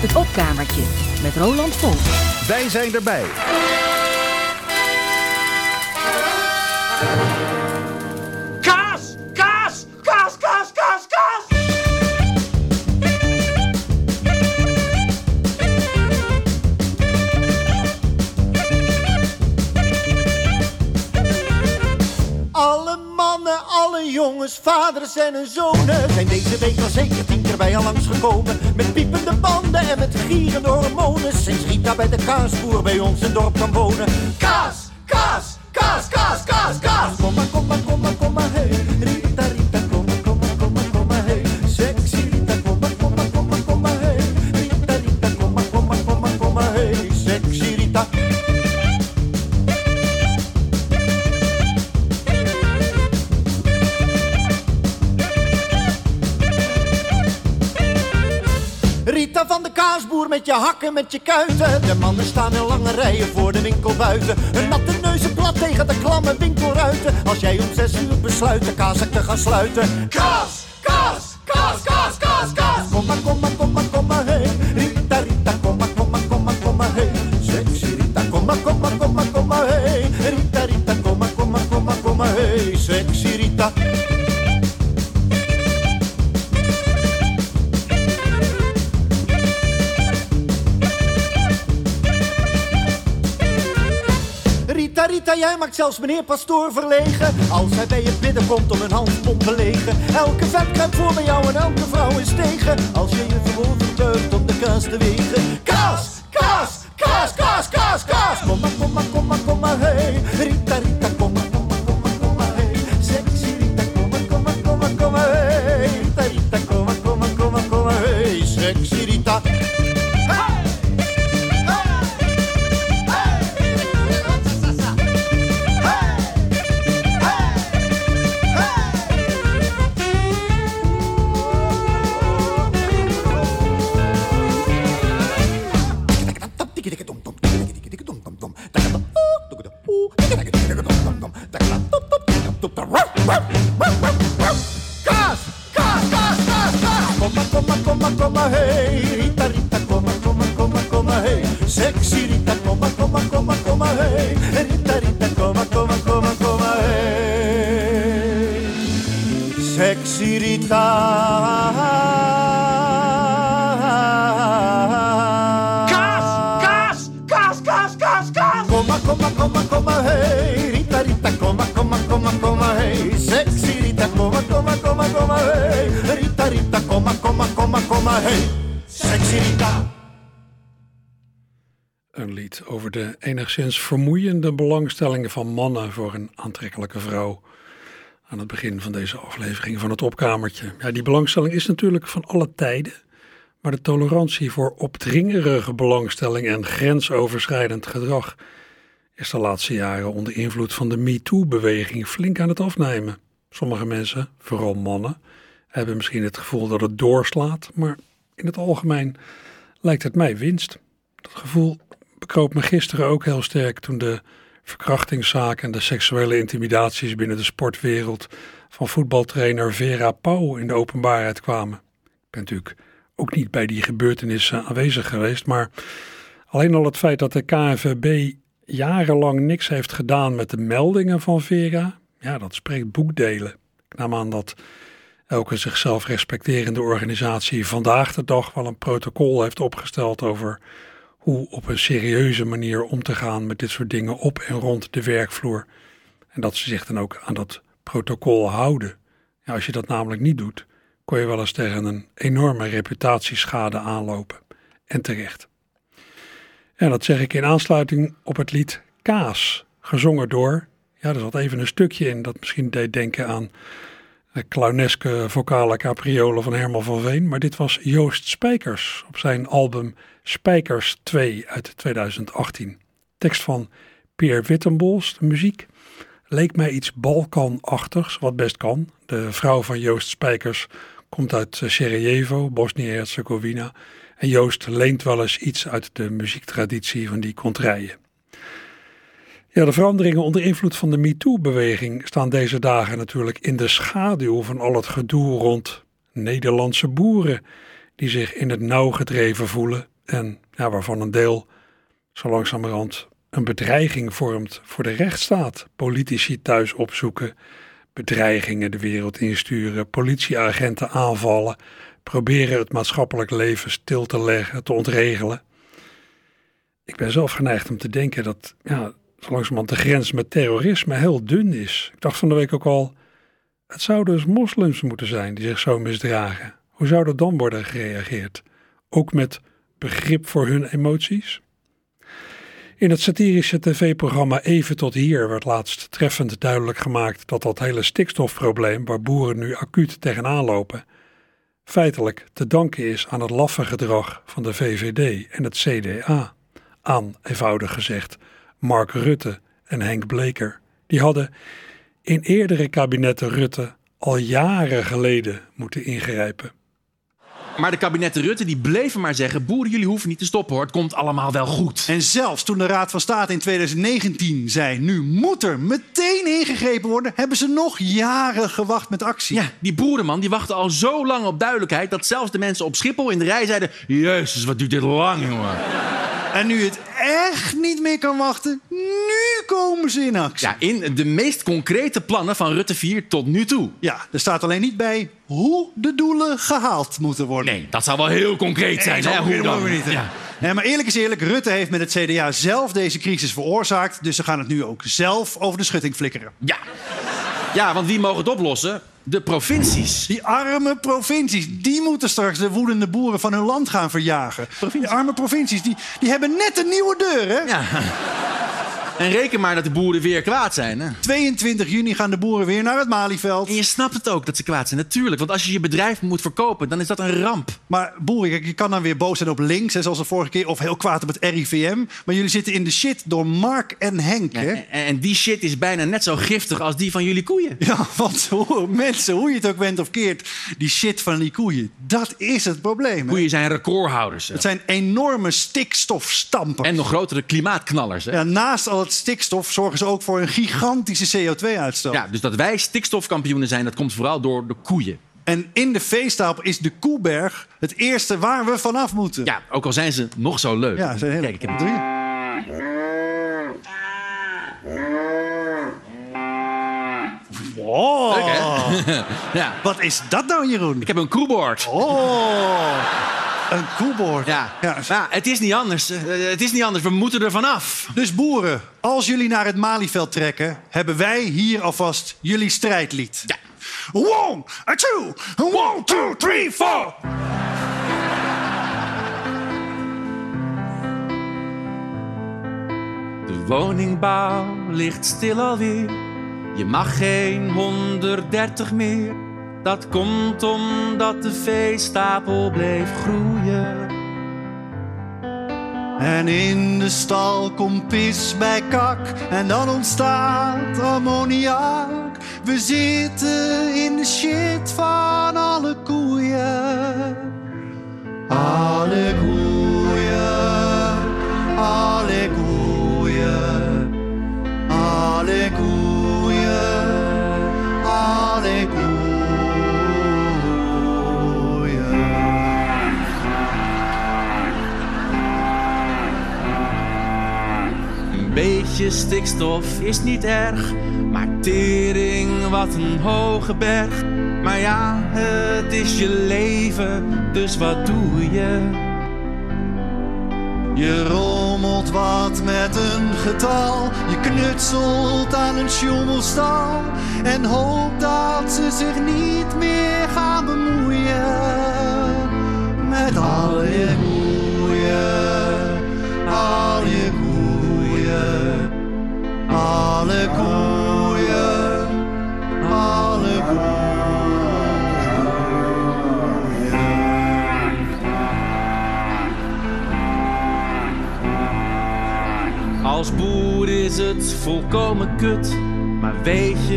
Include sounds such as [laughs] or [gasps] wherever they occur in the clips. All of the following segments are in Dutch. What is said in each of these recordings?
Het opkamertje met Roland Vol. Wij zijn erbij. Kaas! Kaas! Kaas, kaas, kaas, kaas! Alle mannen, alle jongens, vaders en hun zonen zijn deze week al zeker bij al langsgekomen. Met piepende banden en met gierende hormonen. Sinds Rita bij de kaasboer bij ons in dorp kan wonen. Kaas, hakken, met je kuiten. De mannen staan in lange rijen voor de winkel buiten. Hun natte neuzen plat tegen de klamme winkelruiten. Als jij om zes uur besluit de kaasak te gaan sluiten. Kaas, Rita, jij maakt zelfs meneer Pastoor verlegen. Als hij bij je binnenkomt om een handpomp te legen. Elke vet kruipt voor bij jou en elke vrouw is tegen. Als je je verwoord buigt om de kaas te wegen. Kaas, kaas, kaas, kaas, kaas, kaas. Kom maar, kom maar, kom maar, kom maar, hey. Rita, Over de enigszins vermoeiende belangstellingen van mannen voor een aantrekkelijke vrouw. Aan het begin van deze aflevering van het opkamertje. Ja, die belangstelling is natuurlijk van alle tijden. Maar de tolerantie voor opdringerige belangstelling en grensoverschrijdend gedrag is de laatste jaren onder invloed van de MeToo-beweging flink aan het afnemen. Sommige mensen, vooral mannen, hebben misschien het gevoel dat het doorslaat, maar in het algemeen lijkt het mij winst. Dat gevoel bekroop me gisteren ook heel sterk toen de verkrachtingszaken en de seksuele intimidaties binnen de sportwereld van voetbaltrainer Vera Pauw in de openbaarheid kwamen. Ik ben natuurlijk ook niet bij die gebeurtenissen aanwezig geweest, maar alleen al het feit dat de KNVB jarenlang niks heeft gedaan met de meldingen van Vera, ja, dat spreekt boekdelen. Ik nam aan dat elke zichzelf respecterende organisatie vandaag de dag wel een protocol heeft opgesteld over hoe op een serieuze manier om te gaan met dit soort dingen op en rond de werkvloer. En dat ze zich dan ook aan dat protocol houden. Ja, als je dat namelijk niet doet, kon je wel eens tegen een enorme reputatieschade aanlopen. En terecht. En dat zeg ik in aansluiting op het lied Kaas, gezongen door, ja, er zat even een stukje in dat misschien deed denken aan de clowneske vocale capriolen van Herman van Veen, maar dit was Joost Spijkers op zijn album Spijkers 2 uit 2018. Tekst van Peer Wittenbols, de muziek leek mij iets Balkanachtigs, wat best kan. De vrouw van Joost Spijkers komt uit Sarajevo, Bosnië-Herzegovina. En Joost leent wel eens iets uit de muziektraditie van die kontrijen. Ja, de veranderingen onder invloed van de MeToo-beweging staan deze dagen natuurlijk in de schaduw van al het gedoe rond Nederlandse boeren die zich in het nauw gedreven voelen en ja, waarvan een deel zo langzamerhand een bedreiging vormt voor de rechtsstaat. Politici thuis opzoeken, bedreigingen de wereld insturen, politieagenten aanvallen, proberen het maatschappelijk leven stil te leggen, te ontregelen. Ik ben zelf geneigd om te denken dat ja, langzamerhand de grens met terrorisme heel dun is. Ik dacht van de week ook al, het zouden dus moslims moeten zijn die zich zo misdragen. Hoe zou er dan worden gereageerd? Ook met begrip voor hun emoties? In het satirische tv-programma Even tot hier werd laatst treffend duidelijk gemaakt dat dat hele stikstofprobleem waar boeren nu acuut tegenaan lopen, feitelijk te danken is aan het laffe gedrag van de VVD en het CDA. Aan, eenvoudig gezegd, Mark Rutte en Henk Bleker. Die hadden in eerdere kabinetten Rutte al jaren geleden moeten ingrijpen. Maar de kabinetten Rutte die bleven maar zeggen... boeren, jullie hoeven niet te stoppen hoor, het komt allemaal wel goed. En zelfs toen de Raad van State in 2019 zei... nu moet er meteen ingegrepen worden... hebben ze nog jaren gewacht met actie. Ja, die boerenman die wachtte al zo lang op duidelijkheid... dat zelfs de mensen op Schiphol in de rij zeiden... Jezus, wat duurt dit lang, jongen. En nu het echt niet meer kan wachten, nu komen ze in actie. Ja, in de meest concrete plannen van Rutte 4 tot nu toe. Ja, er staat alleen niet bij hoe de doelen gehaald moeten worden. Nee, dat zou wel heel concreet zijn. Nee, hè? Hoe dan? we niet. hè? Ja. Nee, maar eerlijk is eerlijk, Rutte heeft met het CDA zelf deze crisis veroorzaakt. Dus ze gaan het nu ook zelf over de schutting flikkeren. Ja. ja, want wie mogen het oplossen? De provincies. Die arme provincies, die moeten straks de woedende boeren van hun land gaan verjagen. Die arme provincies, die, die hebben net een nieuwe deur, hè? Ja. En reken maar dat de boeren weer kwaad zijn. Hè? 22 juni gaan de boeren weer naar het Malieveld. En je snapt het ook dat ze kwaad zijn, natuurlijk. Want als je je bedrijf moet verkopen, dan is dat een ramp. Maar boeren, kijk, je kan dan weer boos zijn op links, hè, zoals de vorige keer, of heel kwaad op het RIVM. Maar jullie zitten in de shit door Mark en Henk, hè? En, en die shit is bijna net zo giftig als die van jullie koeien. Ja, want hoe, mensen, hoe je het ook bent of keert, die shit van die koeien, dat is het probleem. Hè? Koeien zijn recordhouders. hè. Het zijn enorme stikstofstampers. En nog grotere klimaatknallers. Hè? ja, naast al het stikstof zorgen ze ook voor een gigantische CO2-uitstoot. Ja, dus dat wij stikstofkampioenen zijn, dat komt vooral door de koeien. En in de veestapel is de Koeberg het eerste waar we vanaf moeten. Ja, ook al zijn ze nog zo leuk. Ja, ze zijn heel... Kijk, ik heb Doe je? Wow. Leuk, hè? [laughs] ja. Wat is dat nou, Jeroen? Ik heb een kroebord. Oh, een koelboord. Ja. Maar het is niet anders. Eh, Het is niet anders. We moeten er vanaf. Dus boeren, als jullie naar het Malieveld trekken, hebben wij hier alvast jullie strijdlied. Ja. One, a two, one, two, three, four. De woningbouw ligt stil alweer. Je mag geen 130 meer. Dat komt omdat de veestapel bleef groeien. En in de stal komt pis bij kak en dan ontstaat ammoniak. We zitten in de shit van alle koeien. Alle koeien, alle beetje stikstof is niet erg, maar tering wat een hoge berg. Maar ja, het is je leven, dus wat doe je? Je rommelt wat met een getal, je knutselt aan een sjoemelstal en hoopt dat ze zich niet meer gaan bemoeien met al je koeien, al je alle koeien, alle. Als boer is het volkomen kut. Maar weet je,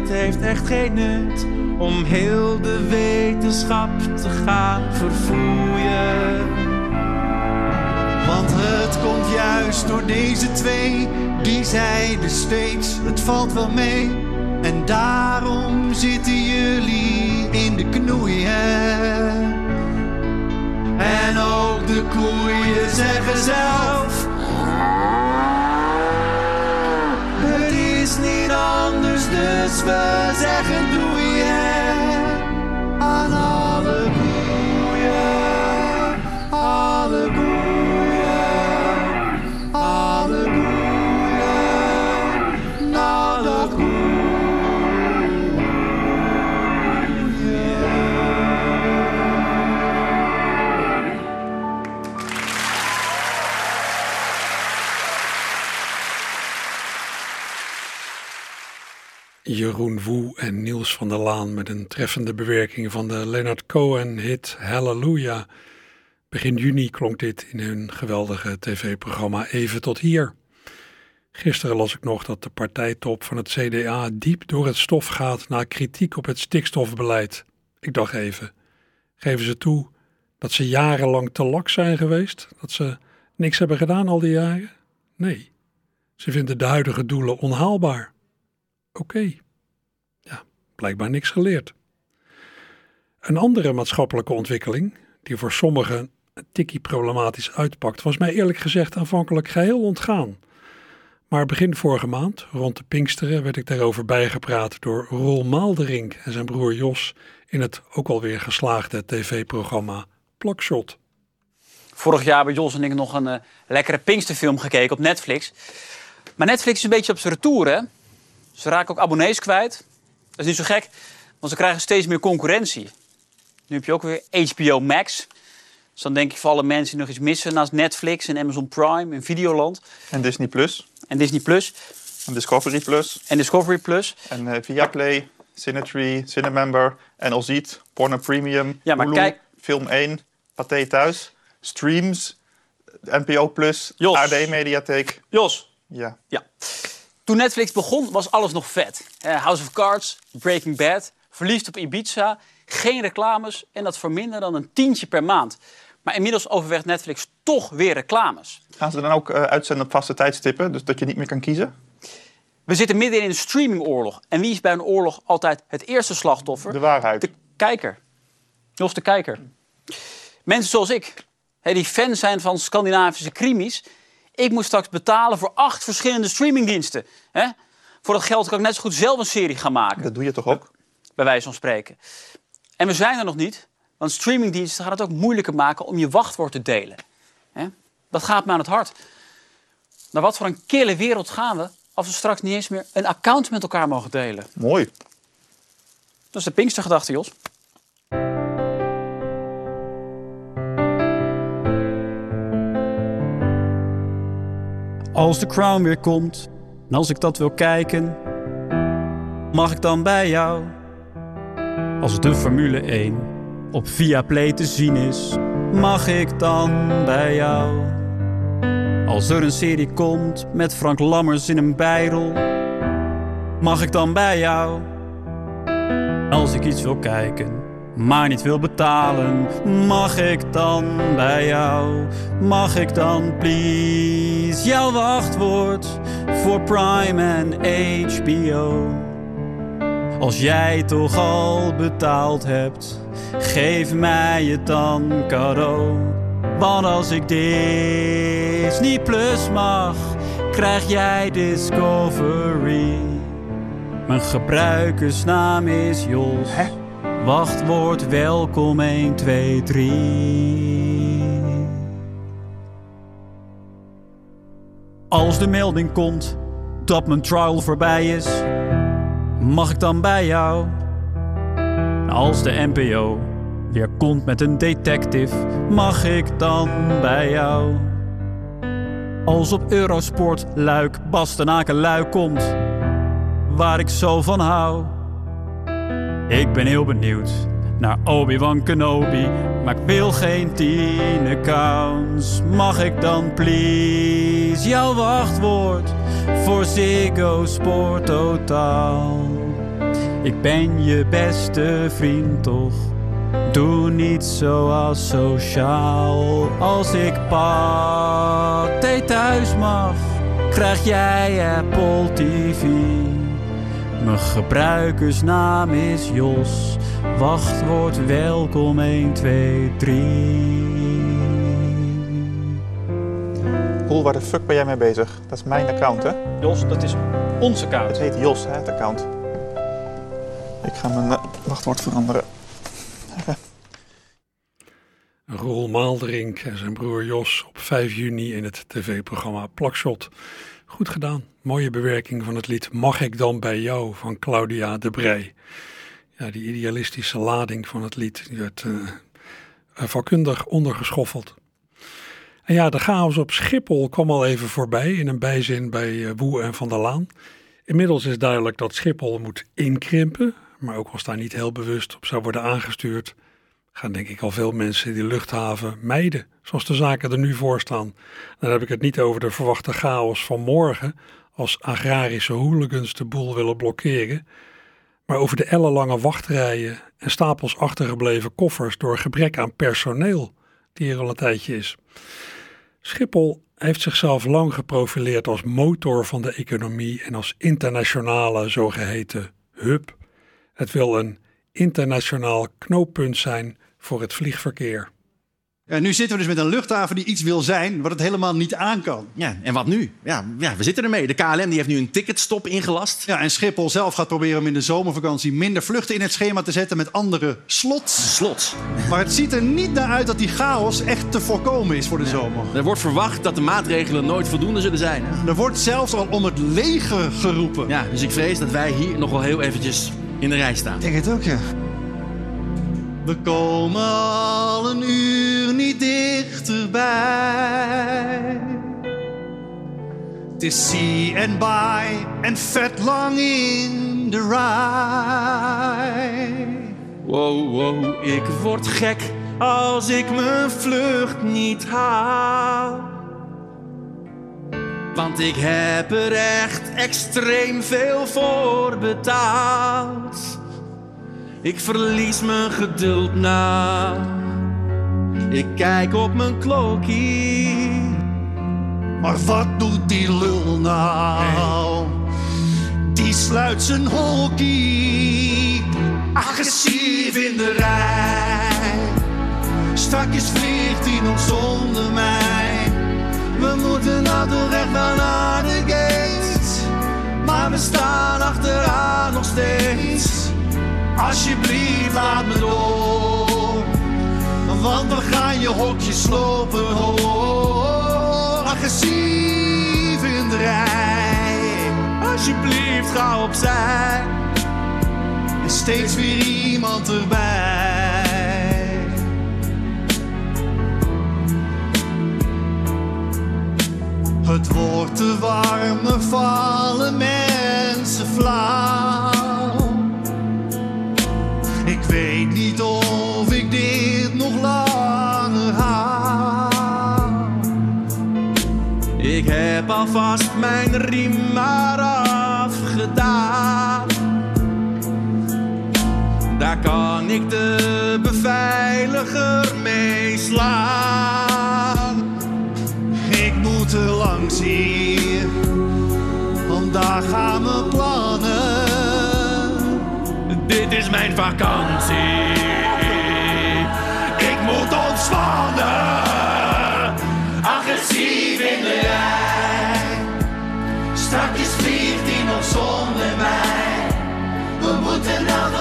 het heeft echt geen nut om heel de wetenschap te gaan verfoeien. Want het komt juist door deze twee, die zeiden steeds, het valt wel mee. En daarom zitten jullie in de knoeien. de koeien zeggen zelf. Het is niet anders, dus we zeggen doei Jeroen Woe en Niels van der Laan met een treffende bewerking van de Leonard Cohen-hit Hallelujah. Begin juni klonk dit in hun geweldige tv-programma Even tot hier. Gisteren las ik nog dat de partijtop van het CDA diep door het stof gaat na kritiek op het stikstofbeleid. Ik dacht even, geven ze toe dat ze jarenlang te lak zijn geweest? Dat ze niks hebben gedaan al die jaren? Nee, ze vinden de huidige doelen onhaalbaar. Oké. Blijkbaar niks geleerd. Een andere maatschappelijke ontwikkeling, die voor sommigen een tikkie problematisch uitpakt, was mij eerlijk gezegd aanvankelijk geheel ontgaan. Maar begin vorige maand, rond de Pinksteren, werd ik daarover bijgepraat door Roel Maalderink en zijn broer Jos in het ook alweer geslaagde tv-programma Plakshot. Vorig jaar hebben Jos en ik nog een eh, lekkere Pinksterfilm gekeken op Netflix. Maar Netflix is een beetje op zijn retour, hè? Ze raken ook abonnees kwijt. Dat is niet zo gek, want ze krijgen steeds meer concurrentie. Nu heb je ook weer HBO Max. Dus dan denk ik voor alle mensen die nog iets missen naast Netflix en Amazon Prime en Videoland En Disney Plus. en Disney Plus En Discovery Plus. en Discovery Plus. En eh, Viaplay, Cinetree, Cinemember, NL Ziet, Porno Premium, Ja, maar Hulu, kijk- Film 1, Pathé Thuis, Streams, NPO Plus, Jos. AD Mediatheek. Jos, Ja, ja. Toen Netflix begon was alles nog vet. Eh, House of Cards, Breaking Bad, Verliefd op Ibiza, geen reclames en dat voor minder dan een tientje per maand. Maar inmiddels overweegt Netflix toch weer reclames. gaan ze dan ook eh, uitzenden op vaste tijdstippen, dus dat je niet meer kan kiezen? We zitten midden in een streamingoorlog. En wie is bij een oorlog altijd het eerste slachtoffer? De waarheid. De kijker. Jos de kijker. Mensen zoals ik, die fan zijn van Scandinavische krimis. Ik moet straks betalen voor acht verschillende streamingdiensten. Hè? Voor dat geld kan ik net zo goed zelf een serie gaan maken, Dat doe je toch ook? bij wijze van spreken. En we zijn er nog niet, want streamingdiensten gaan het ook moeilijker maken om je wachtwoord te delen. Hè? Dat gaat me aan het hart. Naar wat voor een kille wereld gaan we als we straks niet eens meer een account met elkaar mogen delen? Mooi. Dat is de Pinkstergedachte, Jos. Als de Crown weer komt, en als ik dat wil kijken, mag ik dan bij jou? Als de Formule 1 op Viaplay te zien is, mag ik dan bij jou? Als er een serie komt met Frank Lammers in een bijrol, mag ik dan bij jou? Als ik iets wil kijken, maar niet wil betalen, mag ik dan bij jou? Mag ik dan please jouw wachtwoord voor Prime en HBO? Als jij toch al betaald hebt, geef mij het dan cadeau. Want als ik Disney Plus mag, krijg jij Discovery. Mijn gebruikersnaam is Jos. Wachtwoord welkom 1, 2, 3. Als de melding komt dat mijn trial voorbij is, mag ik dan bij jou? Als de NPO weer komt met een detective, mag ik dan bij jou? Als op Eurosport Luik Bastenaken Luik komt, waar ik zo van hou. Ik ben heel benieuwd naar Obi-Wan Kenobi, maar ik wil geen tien. Mag ik dan please jouw wachtwoord voor Ziggo Sport Totaal? Ik ben je beste vriend toch? Doe niet zo asociaal. Als ik paté thuis mag, krijg jij Apple TV. Mijn gebruikersnaam is Jos. Wachtwoord welkom 1, 2, 3. Roel, waar de fuck ben jij mee bezig? Dat is mijn account, hè? Jos, dat is onze Het kaart. heet Jos, hè, het account. Ik ga mijn eh, wachtwoord veranderen. [laughs] Roel Maalderink en zijn broer Jos op 5 juni in het tv-programma Plakshot. Goed gedaan. Mooie bewerking van het lied Mag ik dan bij jou van Claudia de Brij. Ja, die idealistische lading van het lied die werd eh, eh, vakkundig ondergeschoffeld. En ja, de chaos op Schiphol kwam al even voorbij in een bijzin bij eh, Woe en Van der Laan. Inmiddels is duidelijk dat Schiphol moet inkrimpen, maar ook als daar niet heel bewust op zou worden aangestuurd, gaan denk ik al veel mensen die luchthaven mijden, zoals de zaken er nu voor staan. Dan heb ik het niet over de verwachte chaos van morgen, als agrarische hooligans de boel willen blokkeren, maar over de ellenlange wachtrijen en stapels achtergebleven koffers door gebrek aan personeel, die er al een tijdje is. Schiphol heeft zichzelf lang geprofileerd als motor van de economie en als internationale zogeheten hub. Het wil een internationaal knooppunt zijn voor het vliegverkeer. En nu zitten we dus met een luchthaven die iets wil zijn wat het helemaal niet aan kan. Ja, en wat nu? Ja, ja, we zitten ermee. De KLM die heeft nu een ticketstop ingelast. Ja, en Schiphol zelf gaat proberen om in de zomervakantie minder vluchten in het schema te zetten met andere slots. Slot. Maar het ziet er niet naar uit dat die chaos echt te voorkomen is voor de zomer. Er wordt verwacht dat de maatregelen nooit voldoende zullen zijn. hè? Er wordt zelfs al om het leger geroepen. Ja, dus ik vrees dat wij hier nog wel heel eventjes in de rij staan. Ik denk het ook, ja. We komen al een uur niet dichterbij. Het is see and buy en vet lang in de rij. Wow, wow, ik word gek als ik mijn vlucht niet haal. Want ik heb er echt extreem veel voor betaald. Ik verlies mijn geduld na. Ik kijk op mijn klokkie. Maar wat doet die lul nou? Die sluit zijn hockey. Agressief in de rij. Strakjes vliegt hij nog zonder mij. We moeten nou naar de gate. Maar we staan achteraan nog steeds. Alsjeblieft, laat me door. Want we gaan je hokje slopen hoor. Agressief in de rij. Alsjeblieft, ga opzij. En steeds weer iemand erbij. Het wordt te warm, vallen mensen flauw. Weet niet of ik dit nog langer haal. Ik heb alvast mijn riem maar afgedaan. Daar kan ik de beveiliger mee slaan. Ik moet er langs hier, want daar gaan mijn plannen. Is mijn vakantie. Ik moet ontspannen. Agressief in de rij. Strakjes vliegt nog zonder mij. We moeten nou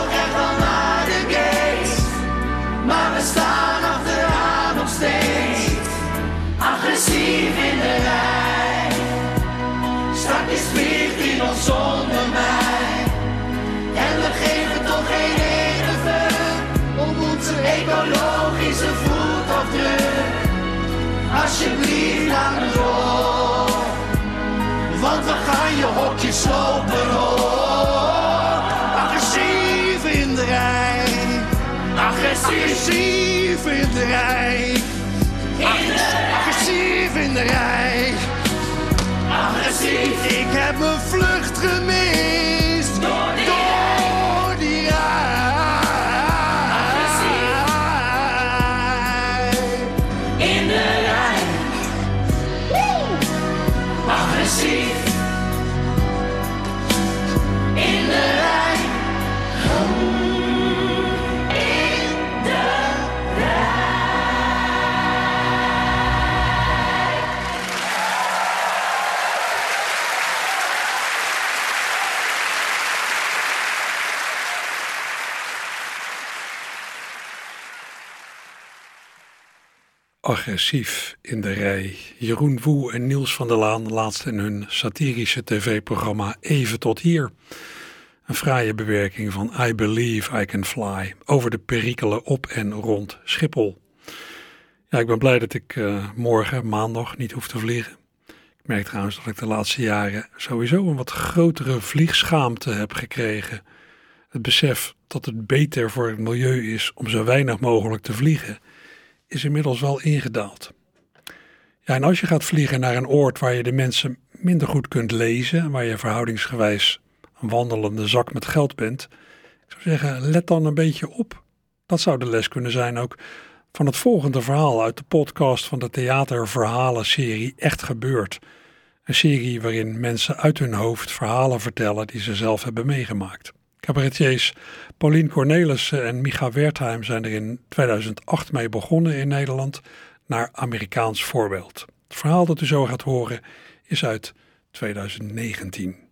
Door. Want we gaan je hokje slopen hoor. Agressief in de rij. Agressief in de rij. Agressief in de rij. Agressief. Ik heb mijn vlucht gemist. Agressief in de rij. Jeroen Woe en Niels van der Laan laatst in hun satirische tv-programma Even tot hier. Een fraaie bewerking van I Believe I Can Fly over de perikelen op en rond Schiphol. Ja, ik ben blij dat ik uh, morgen, maandag, niet hoef te vliegen. Ik merk trouwens dat ik de laatste jaren sowieso een wat grotere vliegschaamte heb gekregen. Het besef dat het beter voor het milieu is om zo weinig mogelijk te vliegen, is inmiddels wel ingedaald. Ja, en als je gaat vliegen naar een oord waar je de mensen minder goed kunt lezen, waar je verhoudingsgewijs een wandelende zak met geld bent, ik zou zeggen, let dan een beetje op. Dat zou de les kunnen zijn ook van het volgende verhaal uit de podcast van de theaterverhalen-serie Echt Gebeurd. Een serie waarin mensen uit hun hoofd verhalen vertellen die ze zelf hebben meegemaakt. Cabaretiers Paulien Cornelissen en Micha Wertheim zijn er in 2008 mee begonnen in Nederland, naar Amerikaans voorbeeld. Het verhaal dat u zo gaat horen is uit 2019.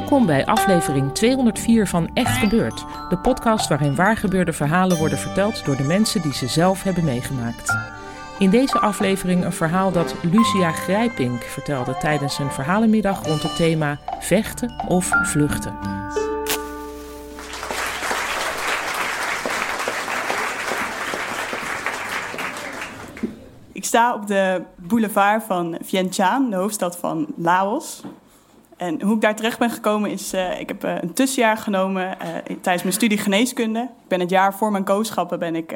Welkom bij aflevering 204 van Echt Gebeurd, de podcast waarin waargebeurde verhalen worden verteld door de mensen die ze zelf hebben meegemaakt. In deze aflevering een verhaal dat Lucia Grijpink vertelde tijdens een verhalenmiddag rond het thema vechten of vluchten. Ik sta op de boulevard van Vientiane, de hoofdstad van Laos. En hoe ik daar terecht ben gekomen is, uh, ik heb uh, een tussenjaar genomen uh, tijdens mijn studie geneeskunde. Ik ben het jaar voor mijn kooschappen ben ik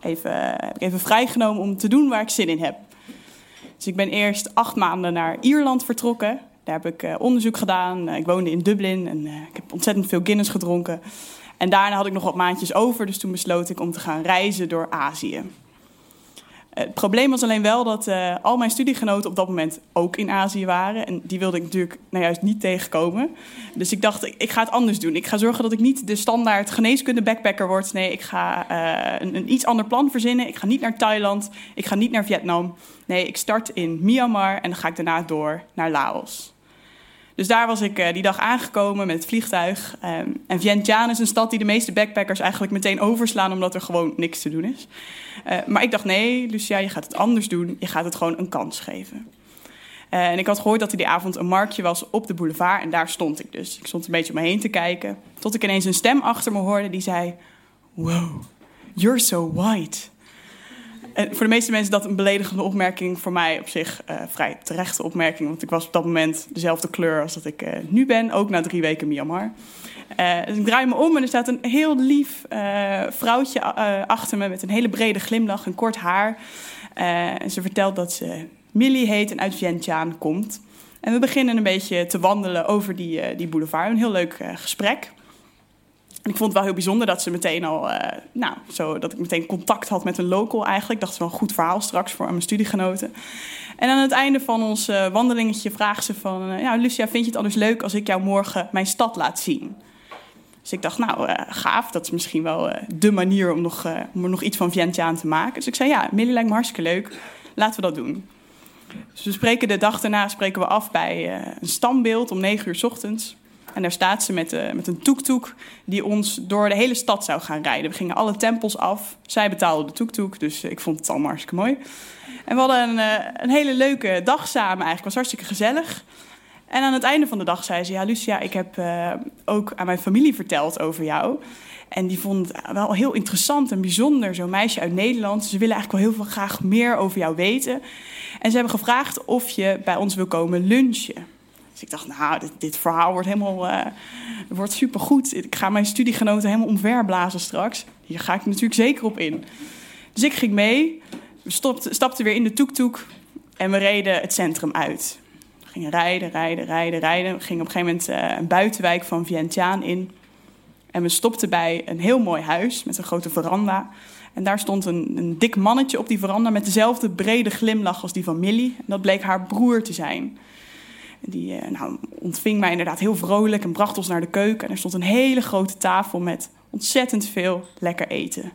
even, even vrijgenomen om te doen waar ik zin in heb. Dus ik ben eerst acht maanden naar Ierland vertrokken. Daar heb ik onderzoek gedaan. ik woonde in Dublin en ik heb ontzettend veel Guinness gedronken. En daarna had ik nog wat maandjes over, dus toen besloot ik om te gaan reizen door Azië. Het probleem was alleen wel dat uh, al mijn studiegenoten op dat moment ook in Azië waren. En die wilde ik natuurlijk nou juist niet tegenkomen. Dus ik dacht, ik ga het anders doen. Ik ga zorgen dat ik niet de standaard geneeskunde backpacker word. Nee, ik ga uh, een, een, iets ander plan verzinnen. Ik ga niet naar Thailand. Ik ga niet naar Vietnam. Nee, ik start in Myanmar en dan ga ik daarna door naar Laos. Dus daar was ik uh, die dag aangekomen met het vliegtuig. Um, en Vientiane is een stad die de meeste backpackers eigenlijk meteen overslaan, omdat er gewoon niks te doen is. Uh, maar ik dacht, nee, Lucia, je gaat het anders doen. Je gaat het gewoon een kans geven. Uh, en ik had gehoord dat er die avond een marktje was op de boulevard. En daar stond ik dus. Ik stond een beetje om me heen te kijken. Tot ik ineens een stem achter me hoorde die zei... Wow, you're so white. En voor de meeste mensen dat een beledigende opmerking. Voor mij op zich uh, vrij terechte opmerking. Want ik was op dat moment dezelfde kleur als dat ik uh, nu ben. Ook na drie weken Myanmar. Uh, dus ik draai me om en er staat een heel lief vrouwtje achter me. Met een hele brede glimlach en kort haar. en ze vertelt dat ze Millie heet en uit Vientiane komt. En we beginnen een beetje te wandelen over die, die boulevard. Een heel leuk gesprek. En ik vond het wel heel bijzonder dat ze meteen al, uh, nou, zo dat ik meteen contact had met een local eigenlijk. Dacht, wel een goed verhaal straks voor mijn studiegenoten. En aan het einde van ons uh, wandelingetje vraagt ze van, uh, ja, Lucia, vind je het anders leuk als ik jou morgen mijn stad laat zien? Dus ik dacht, nou, gaaf, dat is misschien wel de manier om, nog, om er nog iets van Vientiane te maken. Dus ik zei, ja, Millie lijkt me hartstikke leuk, laten we dat doen. Dus we spreken de dag daarna spreken we af bij een standbeeld om negen uur s ochtends. En daar staat ze met, uh, met een toektoek die ons door de hele stad zou gaan rijden. We gingen alle tempels af. Zij betaalde de toektoek, dus ik vond het allemaal hartstikke mooi. En we hadden een, uh, een hele leuke dag samen eigenlijk. Het was hartstikke gezellig. En aan het einde van de dag zei ze... Ja, Lucia, ik heb ook aan mijn familie verteld over jou. En die vond het wel heel interessant en bijzonder. Zo'n meisje uit Nederland. Ze willen eigenlijk wel heel veel graag meer over jou weten. En ze hebben gevraagd of je bij ons wil komen lunchen. Dus ik dacht, nou, dit, verhaal wordt helemaal uh, wordt supergoed. Ik ga mijn studiegenoten helemaal omverblazen straks. Hier ga ik natuurlijk zeker op in. Dus ik ging mee, we stapten weer in de toektoek en we reden het centrum uit. We gingen rijden, rijden, rijden, rijden. We gingen op een gegeven moment uh, een buitenwijk van Vientiane in. En we stopten bij een heel mooi huis met een grote veranda. En daar stond een, een dik mannetje op die veranda met dezelfde brede glimlach als die van Millie. En dat bleek haar broer te zijn. Die uh, nou, ontving mij inderdaad heel vrolijk en bracht ons naar de keuken. En er stond een hele grote tafel met ontzettend veel lekker eten.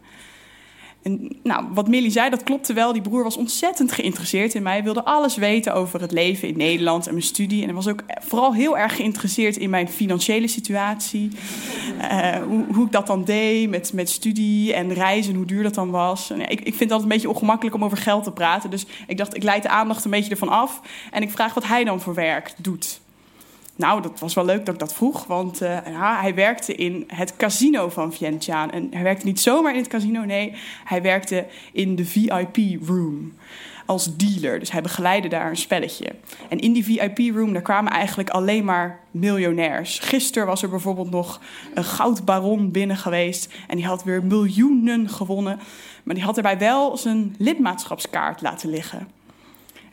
En nou, wat Millie zei, dat klopte wel. Die broer was ontzettend geïnteresseerd in mij. Wilde alles weten over het leven in Nederland en mijn studie. En hij was ook vooral heel erg geïnteresseerd in mijn financiële situatie. Uh, hoe, hoe, ik dat dan deed met, met studie en reizen, hoe duur dat dan was. En ik, ik vind het altijd een beetje ongemakkelijk om over geld te praten. Dus ik dacht, ik leid de aandacht een beetje ervan af. En ik vraag wat hij dan voor werk doet. Nou, dat was wel leuk dat ik dat vroeg, want uh, ja, hij werkte in het casino van Vientiane. En hij werkte niet zomaar in het casino, nee, hij werkte in de VIP-room als dealer. Dus hij begeleidde daar een spelletje. En in die VIP-room, daar kwamen eigenlijk alleen maar miljonairs. Gisteren was er bijvoorbeeld nog een goudbaron binnen geweest en die had weer miljoenen gewonnen. Maar die had erbij wel zijn lidmaatschapskaart laten liggen.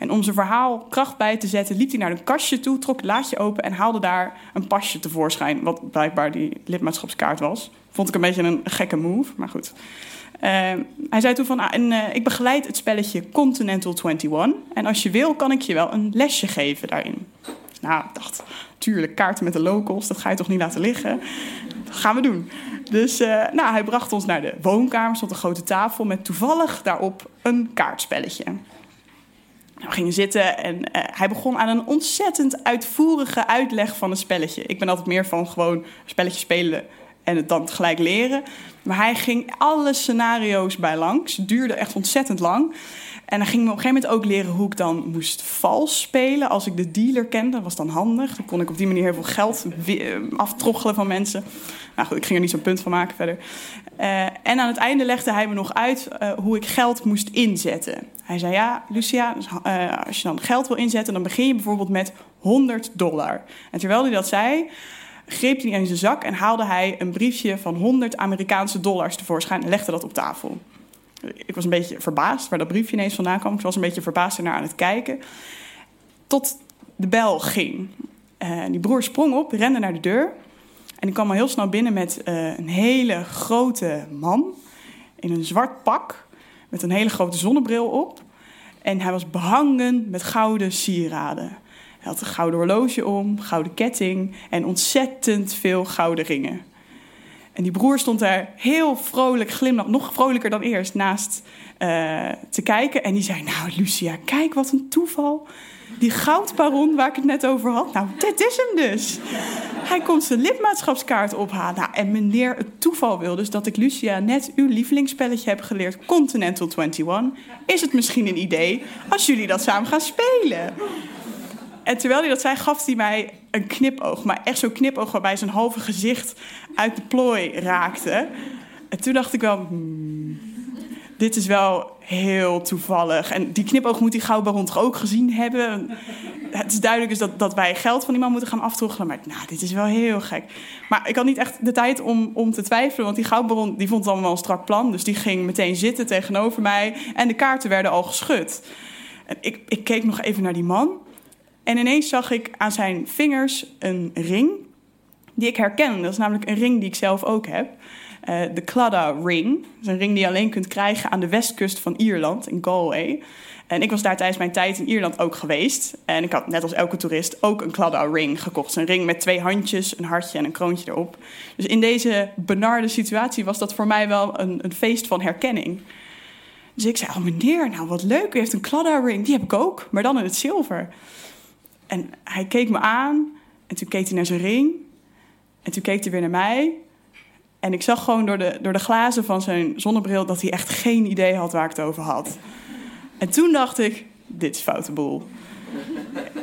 En om zijn verhaal kracht bij te zetten, liep hij naar een kastje toe, trok het laadje open en haalde daar een pasje tevoorschijn, wat blijkbaar die lidmaatschapskaart was. Vond ik een beetje een gekke move, maar goed. Uh, hij zei toen van, ah, en, uh, ik begeleid het spelletje Continental 21 en als je wil kan ik je wel een lesje geven daarin. Nou, ik dacht, tuurlijk, kaarten met de locals, dat ga je toch niet laten liggen? Dat gaan we doen. Dus uh, nou, hij bracht ons naar de woonkamer, stond een grote tafel met toevallig daarop een kaartspelletje. We gingen zitten en uh, hij begon aan een ontzettend uitvoerige uitleg van een spelletje. Ik ben altijd meer van gewoon een spelletje spelen en het dan tegelijk leren. Maar hij ging alle scenario's bij langs. Duurde echt ontzettend lang. En hij ging me op een gegeven moment ook leren hoe ik dan moest vals spelen. Als ik de dealer kende, dat was dan handig. Dan kon ik op die manier heel veel geld aftroggelen van mensen. Nou goed, ik ging er niet zo'n punt van maken verder. Uh, en aan het einde legde hij me nog uit uh, hoe ik geld moest inzetten. Hij zei, ja, Lucia, uh, als je dan geld wil inzetten... dan begin je bijvoorbeeld met 100 dollar. En terwijl hij dat zei, greep hij in zijn zak... en haalde hij een briefje van 100 Amerikaanse dollars tevoorschijn... en legde dat op tafel. Ik was een beetje verbaasd waar dat briefje ineens vandaan kwam. Ik was een beetje verbaasd ernaar aan het kijken. Tot de bel ging. die broer sprong op, rende naar de deur... En ik kwam al heel snel binnen met uh, een hele grote man in een zwart pak met een hele grote zonnebril op. En hij was behangen met gouden sieraden. Hij had een gouden horloge om, gouden ketting en ontzettend veel gouden ringen. En die broer stond daar heel vrolijk, glimlach, nog vrolijker dan eerst, naast uh, te kijken. En die zei, nou Lucia, kijk wat een toeval. Die goudbaron waar ik het net over had, nou, dit is hem dus. Hij komt zijn lidmaatschapskaart ophalen. Nou, en meneer, het toeval wil dus dat ik Lucia net uw lievelingsspelletje heb geleerd, Continental 21. Is het misschien een idee als jullie dat samen gaan spelen? En terwijl hij dat zei, gaf hij mij een knipoog. Maar echt zo'n knipoog waarbij zijn halve gezicht uit de plooi raakte. En toen dacht ik wel... Hmm, dit is wel heel toevallig. En die knipoog moet die goudbaron toch ook gezien hebben. Het is duidelijk dus dat, dat wij geld van die man moeten gaan aftroggelen. Maar nou, dit is wel heel gek. Maar ik had niet echt de tijd om, om te twijfelen. Want die goudbaron die vond het allemaal een strak plan. Dus die ging meteen zitten tegenover mij. En de kaarten werden al geschud. En ik, ik keek nog even naar die man. En ineens zag ik aan zijn vingers een ring die ik herken. Dat is namelijk een ring die ik zelf ook heb. Uh, de Claddagh Ring. Dat is een ring die je alleen kunt krijgen aan de westkust van Ierland, in Galway. En ik was daar tijdens mijn tijd in Ierland ook geweest. En ik had net als elke toerist ook een Claddagh Ring gekocht. Een ring met twee handjes, een hartje en een kroontje erop. Dus in deze benarde situatie was dat voor mij wel een, een feest van herkenning. Dus ik zei, oh meneer, nou wat leuk, u heeft een Claddagh Ring. Die heb ik ook, maar dan in het zilver. En hij keek me aan en toen keek hij naar zijn ring. En toen keek hij weer naar mij. En ik zag gewoon door de, door de glazen van zijn zonnebril dat hij echt geen idee had waar ik het over had. En toen dacht ik, dit is foute boel.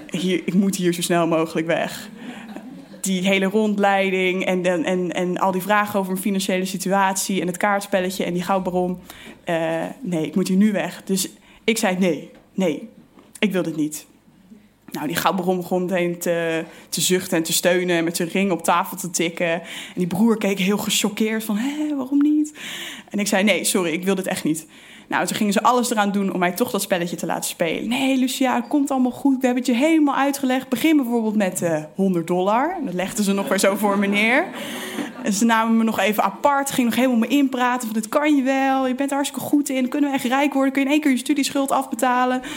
Hier, ik moet hier zo snel mogelijk weg. Die hele rondleiding en, en, en, en al die vragen over mijn financiële situatie en het kaartspelletje en die goudbaron. Uh, nee, ik moet hier nu weg. Dus ik zei nee, nee, ik wil dit niet. Nou, die goudbaron begon meteen te, te zuchten en te steunen... en met zijn ring op tafel te tikken. En die broer keek heel gechoqueerd van, hé, waarom niet? En ik zei, nee, sorry, ik wil dit echt niet. Nou, toen gingen ze alles eraan doen om mij toch dat spelletje te laten spelen. Nee, Lucia, het komt allemaal goed. We hebben het je helemaal uitgelegd. Begin bijvoorbeeld met uh, 100 dollar. Dat legden ze nog weer zo voor me neer. En ze namen me nog even apart. Gingen nog helemaal me inpraten van, dit kan je wel. Je bent er hartstikke goed in. Kunnen we echt rijk worden? Kun je in één keer je studieschuld afbetalen? [laughs]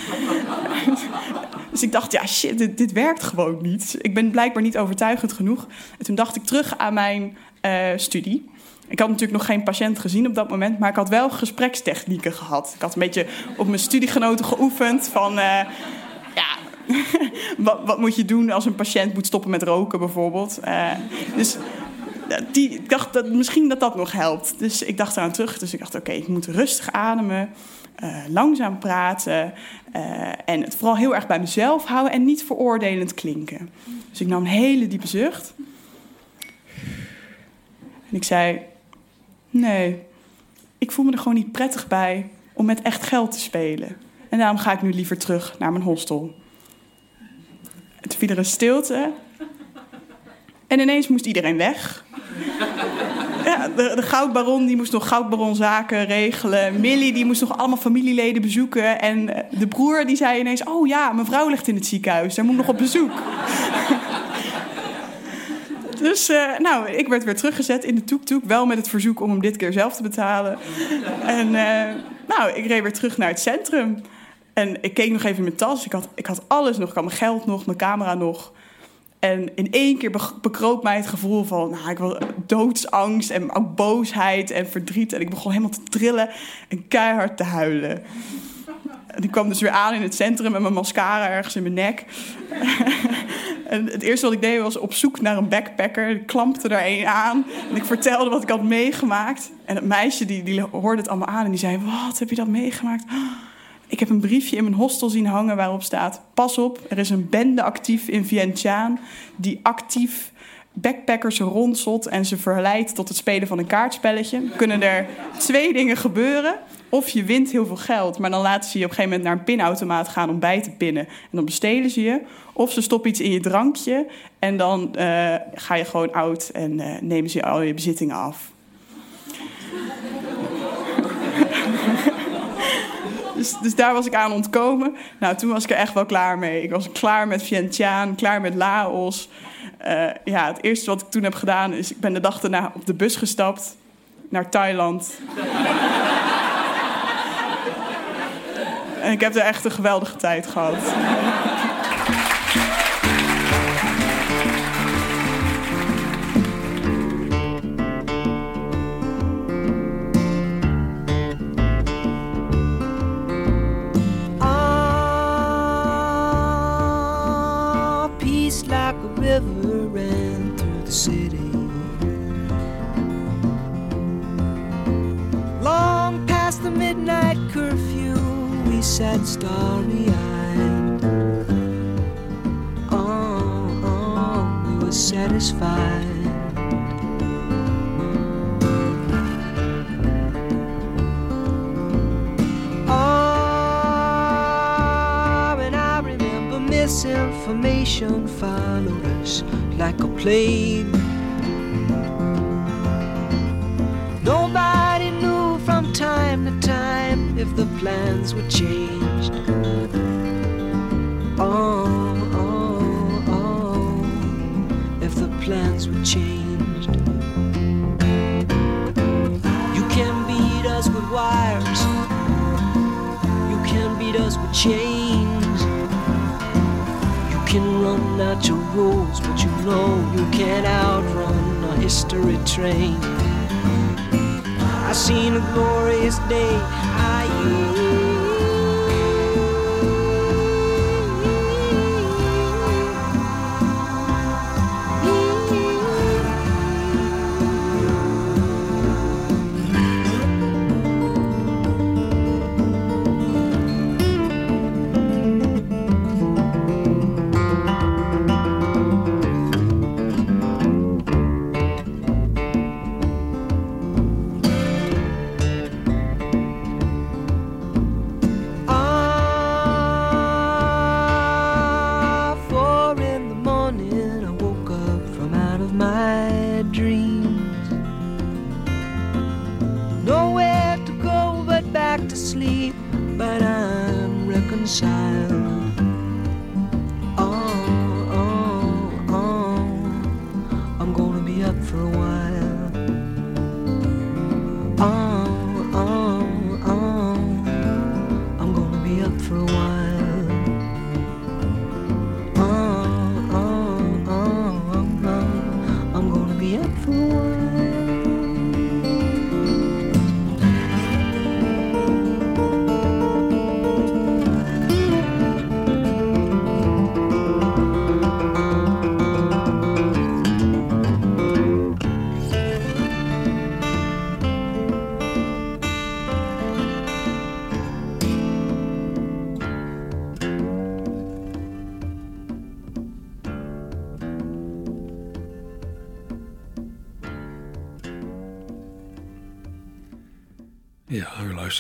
Dus ik dacht, ja shit, dit, dit werkt gewoon niet. Ik ben blijkbaar niet overtuigend genoeg. En toen dacht ik terug aan mijn eh, studie. Ik had natuurlijk nog geen patiënt gezien op dat moment, maar ik had wel gesprekstechnieken gehad. Ik had een beetje op mijn studiegenoten geoefend van, eh, ja, [laughs] wat, wat, moet je doen als een patiënt moet stoppen met roken bijvoorbeeld. Uh, dus die, ik dacht dat misschien dat dat nog helpt. Dus ik dacht eraan terug. Dus ik dacht, oké, ik moet rustig ademen, uh, langzaam praten en het vooral heel erg bij mezelf houden en niet veroordelend klinken. Dus ik nam een hele diepe zucht. En ik zei, nee, ik voel me er gewoon niet prettig bij om met echt geld te spelen. En daarom ga ik nu liever terug naar mijn hostel. Toen viel er een stilte. En ineens moest iedereen weg. Ja, de, de, goudbaron die moest nog goudbaronzaken regelen. Millie die moest nog allemaal familieleden bezoeken. En de broer die zei ineens... oh ja, mijn vrouw ligt in het ziekenhuis. Daar moet ik nog op bezoek. Dus uh, nou, ik werd weer teruggezet in de toektoek. Wel met het verzoek om hem dit keer zelf te betalen. En uh, nou, ik reed weer terug naar het centrum. En ik keek nog even in mijn tas. Ik had, ik had alles nog. Ik had mijn geld nog, mijn camera nog. En in één keer bekroop mij het gevoel van nou, ik wil doodsangst en ook boosheid en verdriet. En ik begon helemaal te trillen en keihard te huilen. En kwam dus weer aan in het centrum met mijn mascara ergens in mijn nek. [laughs] en het eerste wat ik deed was op zoek naar een backpacker. Ik klampte er een aan en ik vertelde wat ik had meegemaakt. En het meisje die, die hoorde het allemaal aan en die zei: Wat heb je dat meegemaakt? [gasps] Ik heb een briefje in mijn hostel zien hangen waarop staat: Pas op, er is een bende actief in Vientiane die actief backpackers rondselt en ze verleidt tot het spelen van een kaartspelletje. Kunnen er twee dingen gebeuren. Of je wint heel veel geld, maar dan laten ze je op een gegeven moment naar een pinautomaat gaan om bij te pinnen. En dan bestelen ze je. Of ze stoppen iets in je drankje en dan uh, ga je gewoon oud en uh, nemen ze je al je bezittingen af. [laughs] Dus, dus, daar was ik aan ontkomen. Nou, toen was ik er echt wel klaar mee. Ik was klaar met Vientiane, klaar met Laos. Uh, ja, het eerste wat ik toen heb gedaan is... ik ben de dag daarna op de bus gestapt naar Thailand. En ik heb er echt een geweldige tijd gehad. Starry eyed. Oh, oh, we were satisfied. Oh, and I remember misinformation followed us like a plague. Nobody knew from time to time if the plans would changed. Changed. You can beat us with wires, you can beat us with chains You can run out your rules, but you know you can't outrun a history train. I seen a glorious day. I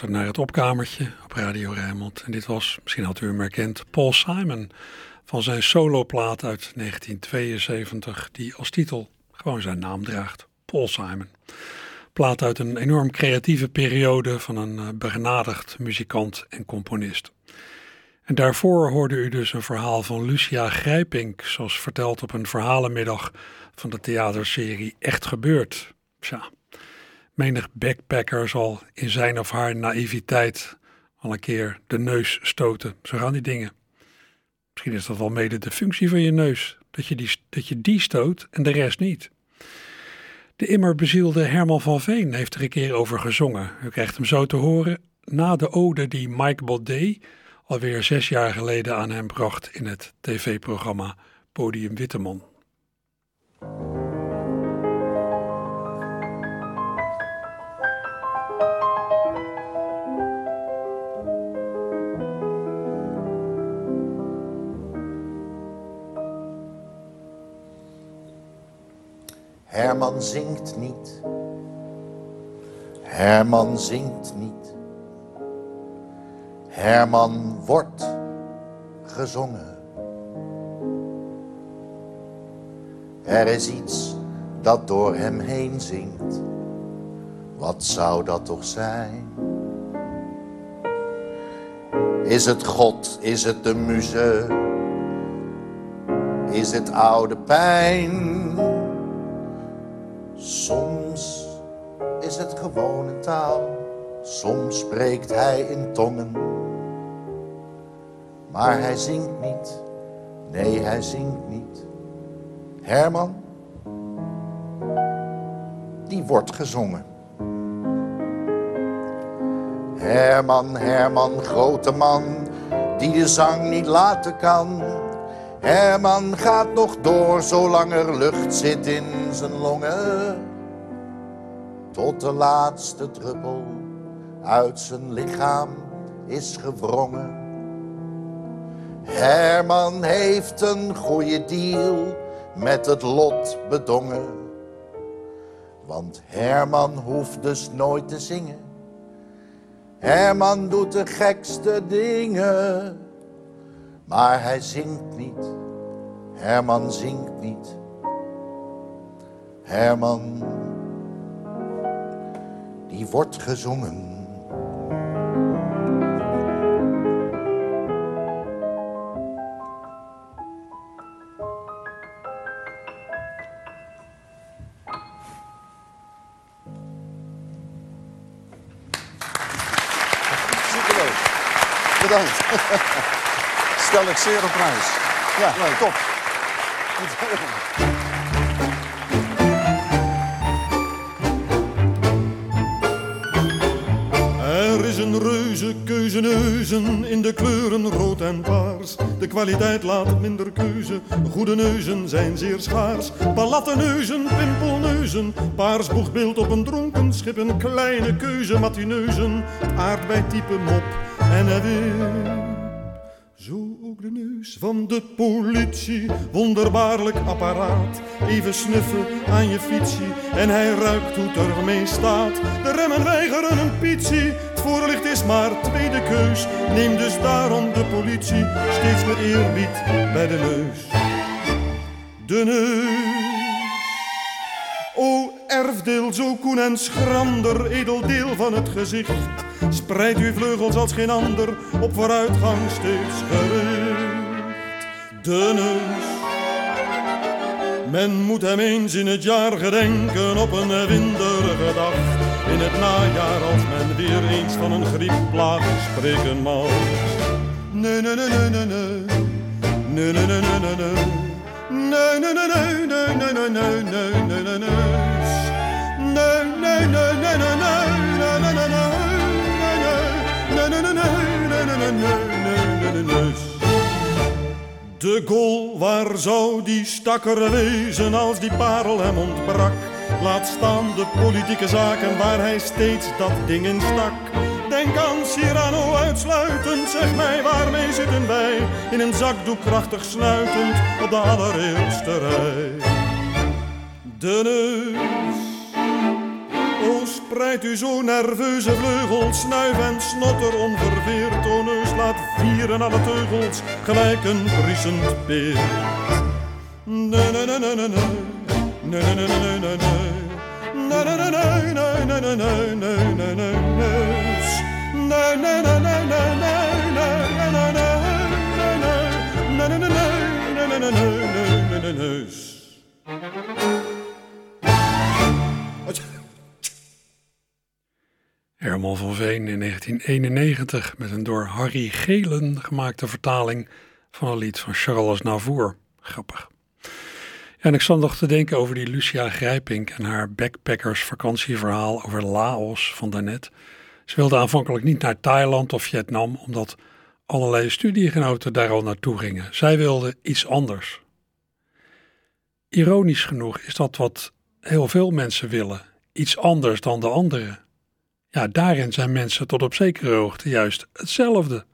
naar het opkamertje op Radio Rijnmond. En dit was, misschien had u hem herkend, Paul Simon van zijn soloplaat uit 1972, die als titel gewoon zijn naam draagt, Paul Simon. Plaat uit een enorm creatieve periode van een eh, begenadigd muzikant en componist. En daarvoor hoorde u dus een verhaal van Lucia Grijpink, zoals verteld op een verhalenmiddag van de theaterserie Echt Gebeurd. Tja, menig backpacker zal in zijn of haar naïviteit al een keer de neus stoten. Zo gaan die dingen. Misschien is dat wel mede de functie van je neus, dat je die, dat je die stoot en de rest niet. De immer bezielde Herman van Veen heeft er een keer over gezongen. U krijgt hem zo te horen na de ode die Mike Baudet alweer zes jaar geleden aan hem bracht in het tv-programma Podium Witteman. Herman zingt niet. Herman zingt niet. Herman wordt gezongen. Er is iets dat door hem heen zingt. Wat zou dat toch zijn? Is het God? Is het de muze? Is het oude pijn? Soms is het gewone taal, soms spreekt hij in tongen. Maar hij zingt niet, nee hij zingt niet. Herman, die wordt gezongen. Herman, Herman, grote man, die de zang niet laten kan. Herman gaat nog door zolang er lucht zit in zijn longen. Tot de laatste druppel uit zijn lichaam is gewrongen. Herman heeft een goede deal met het lot bedongen. Want Herman hoeft dus nooit te zingen. Herman doet de gekste dingen. Maar hij zingt niet. Herman zingt niet. Herman, die wordt gezongen. Bedankt. [laughs] Stel ik zeer op prijs. Ja, top. Er is een reuze keuze neuzen in de kleuren rood en paars. De kwaliteit laat minder keuze, goede neuzen zijn zeer schaars. Palatteneuzen, pimpelneuzen, paars boegbeeld op een dronken schip. Een kleine keuze matineuzen, het aardbeitype mop en een wip. Van de politie, wonderbaarlijk apparaat. Even snuffen aan je fietsie en hij ruikt hoe het ermee staat. De remmen weigeren een pitsie, het voorlicht is maar tweede keus. Neem dus daarom de politie steeds met eerbied bij de neus. De neus. O erfdeel, zo koen en schrander, edel deel van het gezicht. Spreid uw vleugels als geen ander, op vooruitgang steeds gericht. De neus. Men moet hem eens in het jaar gedenken op een winderige dag. In het najaar als men weer eens van een griepplaag spreken mag. Nee, nee, nee, nee, nee, nee. Nee, nee, nee, nee, nee, nee. Nee, nee, nee, nee, nee, nee, nee, nee, nee, nee. Nee, nee, nee, nee, nee, nee, nee, nee, nee, nee. Nee, nee, nee, nee, nee, nee, De goal, waar zou die stakker wezen als die parel hem ontbrak? Laat staan de politieke zaken waar hij steeds dat ding in stak. Denk aan Cyrano uitsluitend, zeg mij waarmee zitten wij? In een zakdoek krachtig snuitend op de allereerste rij. De neus O, spreid u zo nerveuze vleugels, snuif en snotter onverveerd. O, neus laat vieren alle teugels, gelijk een briesend beer. Nee, nee, nee, nee, nee, nee. Nee, nee, nee, nee, nee, nee. Nee, nee, nee, nee, nee, nee, nee, nee, nee, nee, nee, nee. Nee, nee, Herman van Veen in 1991 met een door Harry Gelen gemaakte vertaling van een lied van Charles Navour. Grappig. En ik zat nog te denken over die Lucia Grijpink en haar backpackers vakantieverhaal over Laos van daarnet. Ze wilde aanvankelijk niet naar Thailand of Vietnam, omdat allerlei studiegenoten daar al naartoe gingen. Zij wilde iets anders. Ironisch genoeg is dat wat heel veel mensen willen, iets anders dan de anderen. Ja, daarin zijn mensen tot op zekere hoogte juist hetzelfde.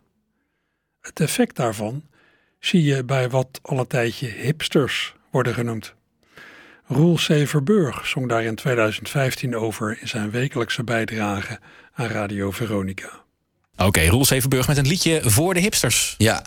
Het effect daarvan zie je bij wat al een tijdje hipsters worden genoemd. Roel C. Verburg zong daar in 2015 over in zijn wekelijkse bijdrage aan Radio Veronica. Oké, Roel Zevenburg met een liedje voor de hipsters. Ja.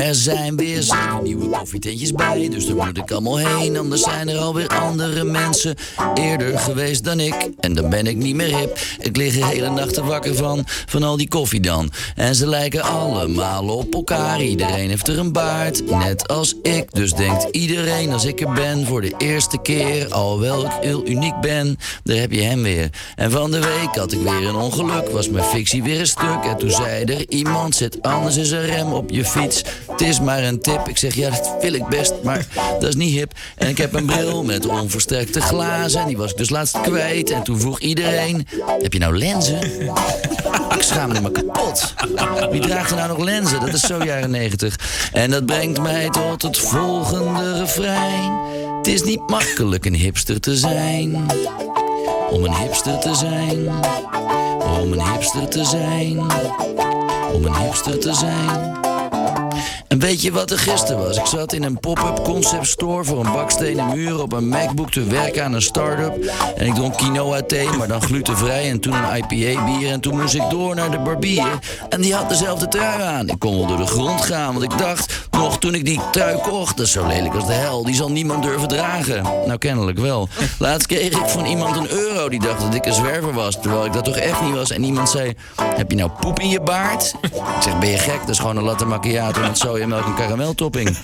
Er zijn weer zeven nieuwe koffietentjes bij, dus daar moet ik allemaal heen. Anders zijn er alweer andere mensen eerder geweest dan ik. En dan ben ik niet meer hip. Ik lig de hele nacht te wakker van, van al die koffie dan. En ze lijken allemaal op elkaar. Iedereen heeft er een baard, net als ik. Dus denkt iedereen als ik er ben voor de eerste keer. Alhoewel ik heel uniek ben, daar heb je hem weer. En van de week had ik weer een ongeluk, was mijn fictie weer een stuk. En toen zei er iemand, zet anders eens een rem op je fiets. Het is maar een tip. Ik zeg, ja, dat wil ik best, maar dat is niet hip. En ik heb een bril met onversterkte glazen. Die was ik dus laatst kwijt. En toen vroeg iedereen, heb je nou lenzen? Ik schaamde me kapot. Wie draagt er nou nog lenzen? Dat is zo jaren negentig. En dat brengt mij tot het volgende refrein. Het is niet makkelijk een hipster te zijn. Om een hipster te zijn. Om een hipster te zijn. Om een hipster te zijn. En weet je wat er gisteren was? Ik zat in een pop-up concept store voor een bakstenen muur op een MacBook te werken aan een start-up. En ik dronk quinoa thee, maar dan glutenvrij en toen een IPA bier. En toen moest ik door naar de barbier. En die had dezelfde trui aan. Ik kon wel door de grond gaan, want ik dacht nog toen ik die trui kocht, dat is zo lelijk als de hel. Die zal niemand durven dragen. Nou, kennelijk wel. Laatst kreeg ik van iemand een euro die dacht dat ik een zwerver was. Terwijl ik dat toch echt niet was. En iemand zei, heb je nou poep in je baard? Ik zeg, ben je gek? Dat is gewoon een latte macchiato met sojamelk en karameltopping. [laughs]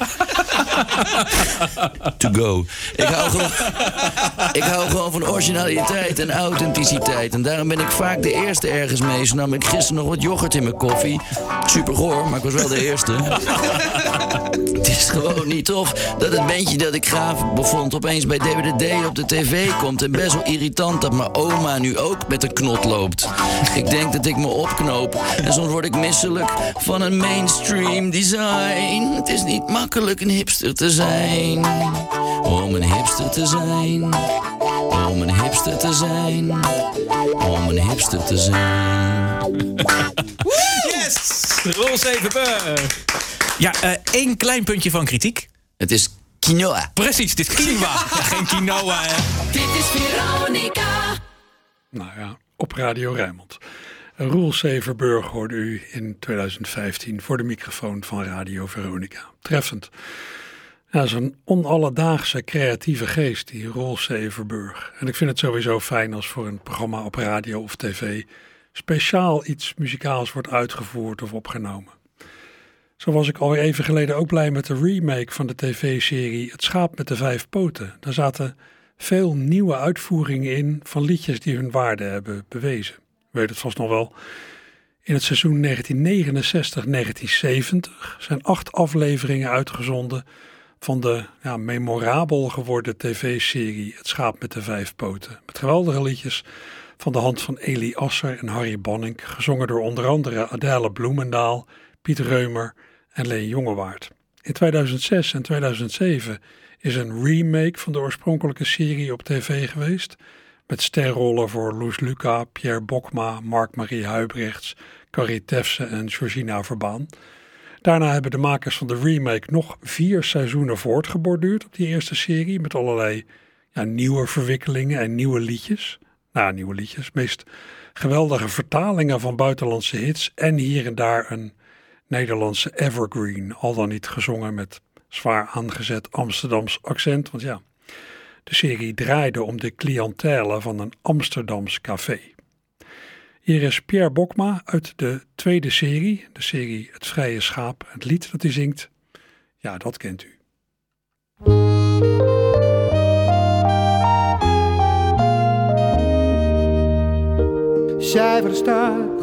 To go. Ik hou, gewoon, ik hou gewoon van originaliteit en authenticiteit. En daarom ben ik vaak de eerste ergens mee. Zo nam ik gisteren nog wat yoghurt in mijn koffie. Super goor, maar ik was wel de eerste. [laughs] Het is gewoon niet tof dat het bandje dat ik gaaf bevond opeens bij DWDD op de tv komt. En best wel irritant dat mijn oma nu ook met een knot loopt. Ik denk dat ik me opknoop en soms word ik misselijk van een mainstream design. Het is niet makkelijk een hipster te zijn. Om een hipster te zijn. Om een hipster te zijn. Om een hipster te zijn. [laughs] Yes! Roel Zevenburg. Ja, eh, één klein puntje van kritiek. Het is quinoa. Precies, dit is quinoa. [laughs] Ja, geen quinoa, hè. Dit is Veronica. Nou ja, op Radio Rijnmond. Roel Severburg hoorde u in 2015 voor de microfoon van Radio Veronica. Treffend. Ja, zo'n onalledaagse creatieve geest, die Roel Severburg. En ik vind het sowieso fijn als voor een programma op radio of tv speciaal iets muzikaals wordt uitgevoerd of opgenomen. Zo was ik al even geleden ook blij met de remake van de tv-serie Het Schaap met de Vijf Poten. Daar zaten veel nieuwe uitvoeringen in van liedjes die hun waarde hebben bewezen. Weet het vast nog wel. In het seizoen 1969-1970 zijn acht afleveringen uitgezonden van de ja, memorabel geworden tv-serie Het Schaap met de Vijf Poten. Met geweldige liedjes van de hand van Eli Asser en Harry Bonning, gezongen door onder andere Adele Bloemendaal, Piet Reumer en Leen Jongewaard. In 2006 en 2007 is een remake van de oorspronkelijke serie op tv geweest, met sterrollen voor Loes Luca, Pierre Bokma, Mark-Marie Huibrechts, Carrie Tefse en Georgina Verbaan. Daarna hebben de makers van de remake nog vier seizoenen voortgeborduurd op die eerste serie. Met allerlei ja, nieuwe verwikkelingen en nieuwe liedjes. Nou, nieuwe liedjes. Meest geweldige vertalingen van buitenlandse hits. En hier en daar een Nederlandse evergreen. Al dan niet gezongen met zwaar aangezet Amsterdams accent. Want ja, de serie draaide om de cliëntele van een Amsterdams café. Hier is Pierre Bokma uit de tweede serie, de serie Het Vrije Schaap. Het lied dat hij zingt, ja, dat kent u. Zij verstaat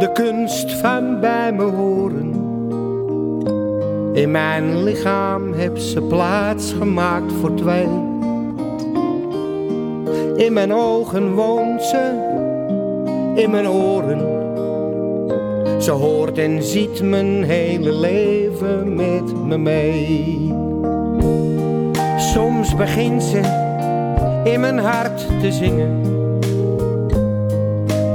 de kunst van bij me horen. In mijn lichaam heb ze plaats gemaakt voor twee. In mijn ogen woont ze, in mijn oren. Ze hoort en ziet mijn hele leven met me mee. Soms begint ze in mijn hart te zingen.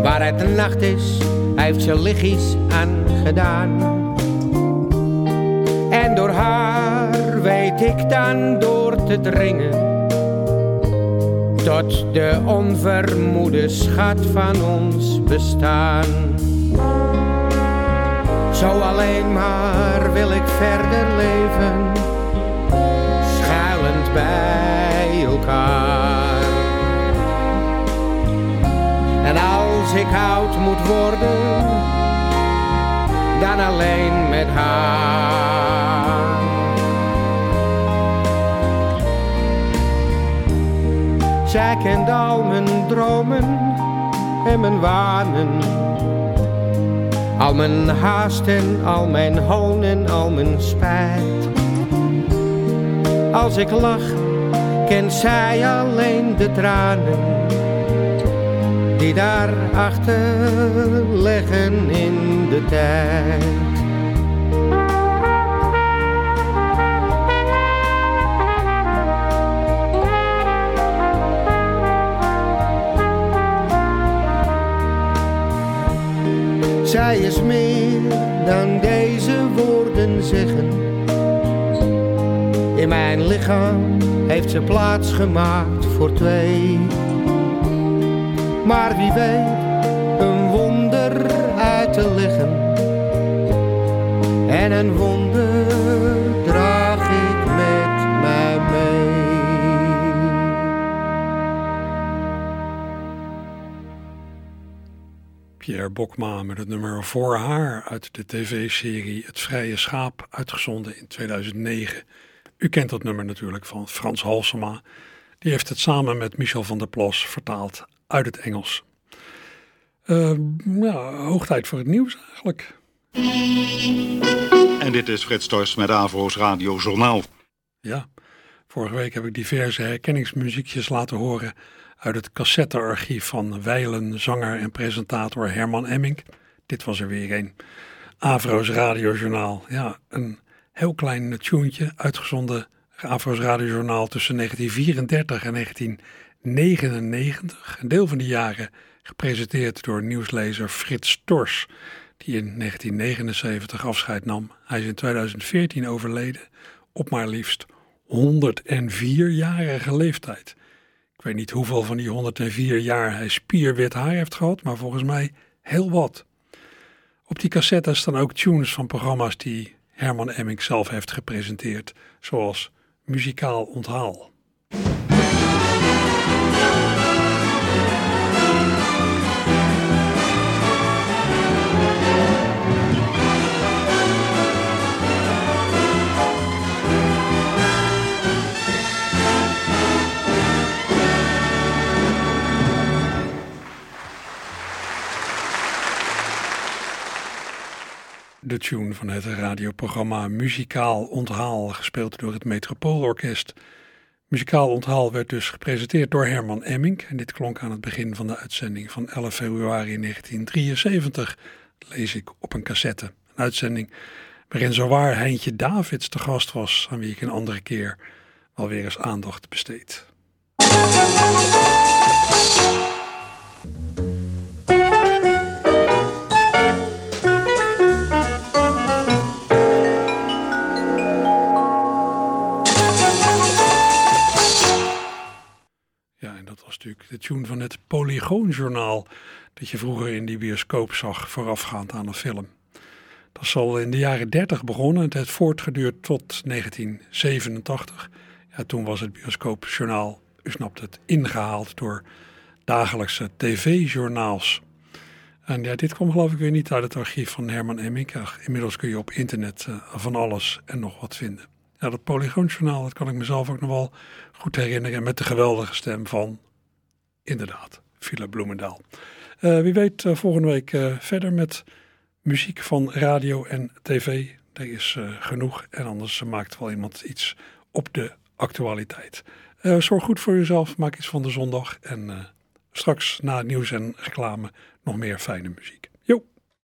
Waar het de nacht is, heeft ze lichtjes aan gedaan. En door haar weet ik dan door te dringen tot de onvermoede schat van ons bestaan. Zo alleen maar wil ik verder leven, schuilend bij elkaar. En als ik oud moet worden, dan alleen met haar. Kent al mijn dromen en mijn wanen. Al mijn haast en al mijn hoon en al mijn spijt. Als ik lach, kent zij alleen de tranen. Die daarachter leggen in de tijd. Is meer dan deze woorden zeggen. In mijn lichaam heeft ze plaats gemaakt voor twee. Maar wie weet, een wonder uit te leggen. En een wonder Pierre Bokma met het nummer Voor haar uit de tv-serie Het Vrije Schaap, uitgezonden in 2009. U kent dat nummer natuurlijk van Frans Halsema. Die heeft het samen met Michel van der Plas vertaald uit het Engels. Uh, ja, hoog tijd voor het nieuws eigenlijk. En dit is Frits Stors met Avro's Radio Journaal. Ja, vorige week heb ik diverse herkenningsmuziekjes laten horen uit het cassettearchief van wijlen zanger en presentator Herman Emmink. Dit was er weer een. Avro's Radiojournaal. Ja, een heel klein tuentje, uitgezonden Avro's Radiojournaal tussen 1934 en 1999. Een deel van die jaren gepresenteerd door nieuwslezer Frits Tors, die in 1979 afscheid nam. Hij is in 2014 overleden, op maar liefst 104-jarige leeftijd. Weet niet hoeveel van die 104 jaar hij spierwit haar heeft gehad, maar volgens mij heel wat. Op die cassette staan ook tunes van programma's die Herman Emmink zelf heeft gepresenteerd, zoals Muzikaal Onthaal. De tune van het radioprogramma Muzikaal Onthaal, gespeeld door het Metropoolorkest. Muzikaal Onthaal werd dus gepresenteerd door Herman Emmink en dit klonk aan het begin van de uitzending van 11 februari 1973, lees ik op een cassette. Een uitzending waarin zowaar Heintje Davids te gast was, aan wie ik een andere keer alweer eens aandacht besteed. Was de tune van het Polygoonjournaal dat je vroeger in die bioscoop zag voorafgaand aan een film. Dat is al in de jaren 30 begonnen. Het heeft voortgeduurd tot 1987. Ja, toen was het bioscoopjournaal, u snapt het, ingehaald door dagelijkse tv-journaals. En ja, dit kwam geloof ik weer niet uit het archief van Herman Emmink. Inmiddels kun je op internet uh, van alles en nog wat vinden. Ja, dat Polygoonjournaal, dat kan ik mezelf ook nog wel goed herinneren. Met de geweldige stem van, inderdaad, Philip Bloemendaal. Uh, wie weet uh, volgende week verder met muziek van radio en tv. Er is genoeg en anders maakt wel iemand iets op de actualiteit. zorg goed voor jezelf, maak iets van de zondag en straks na het nieuws en reclame nog meer fijne muziek.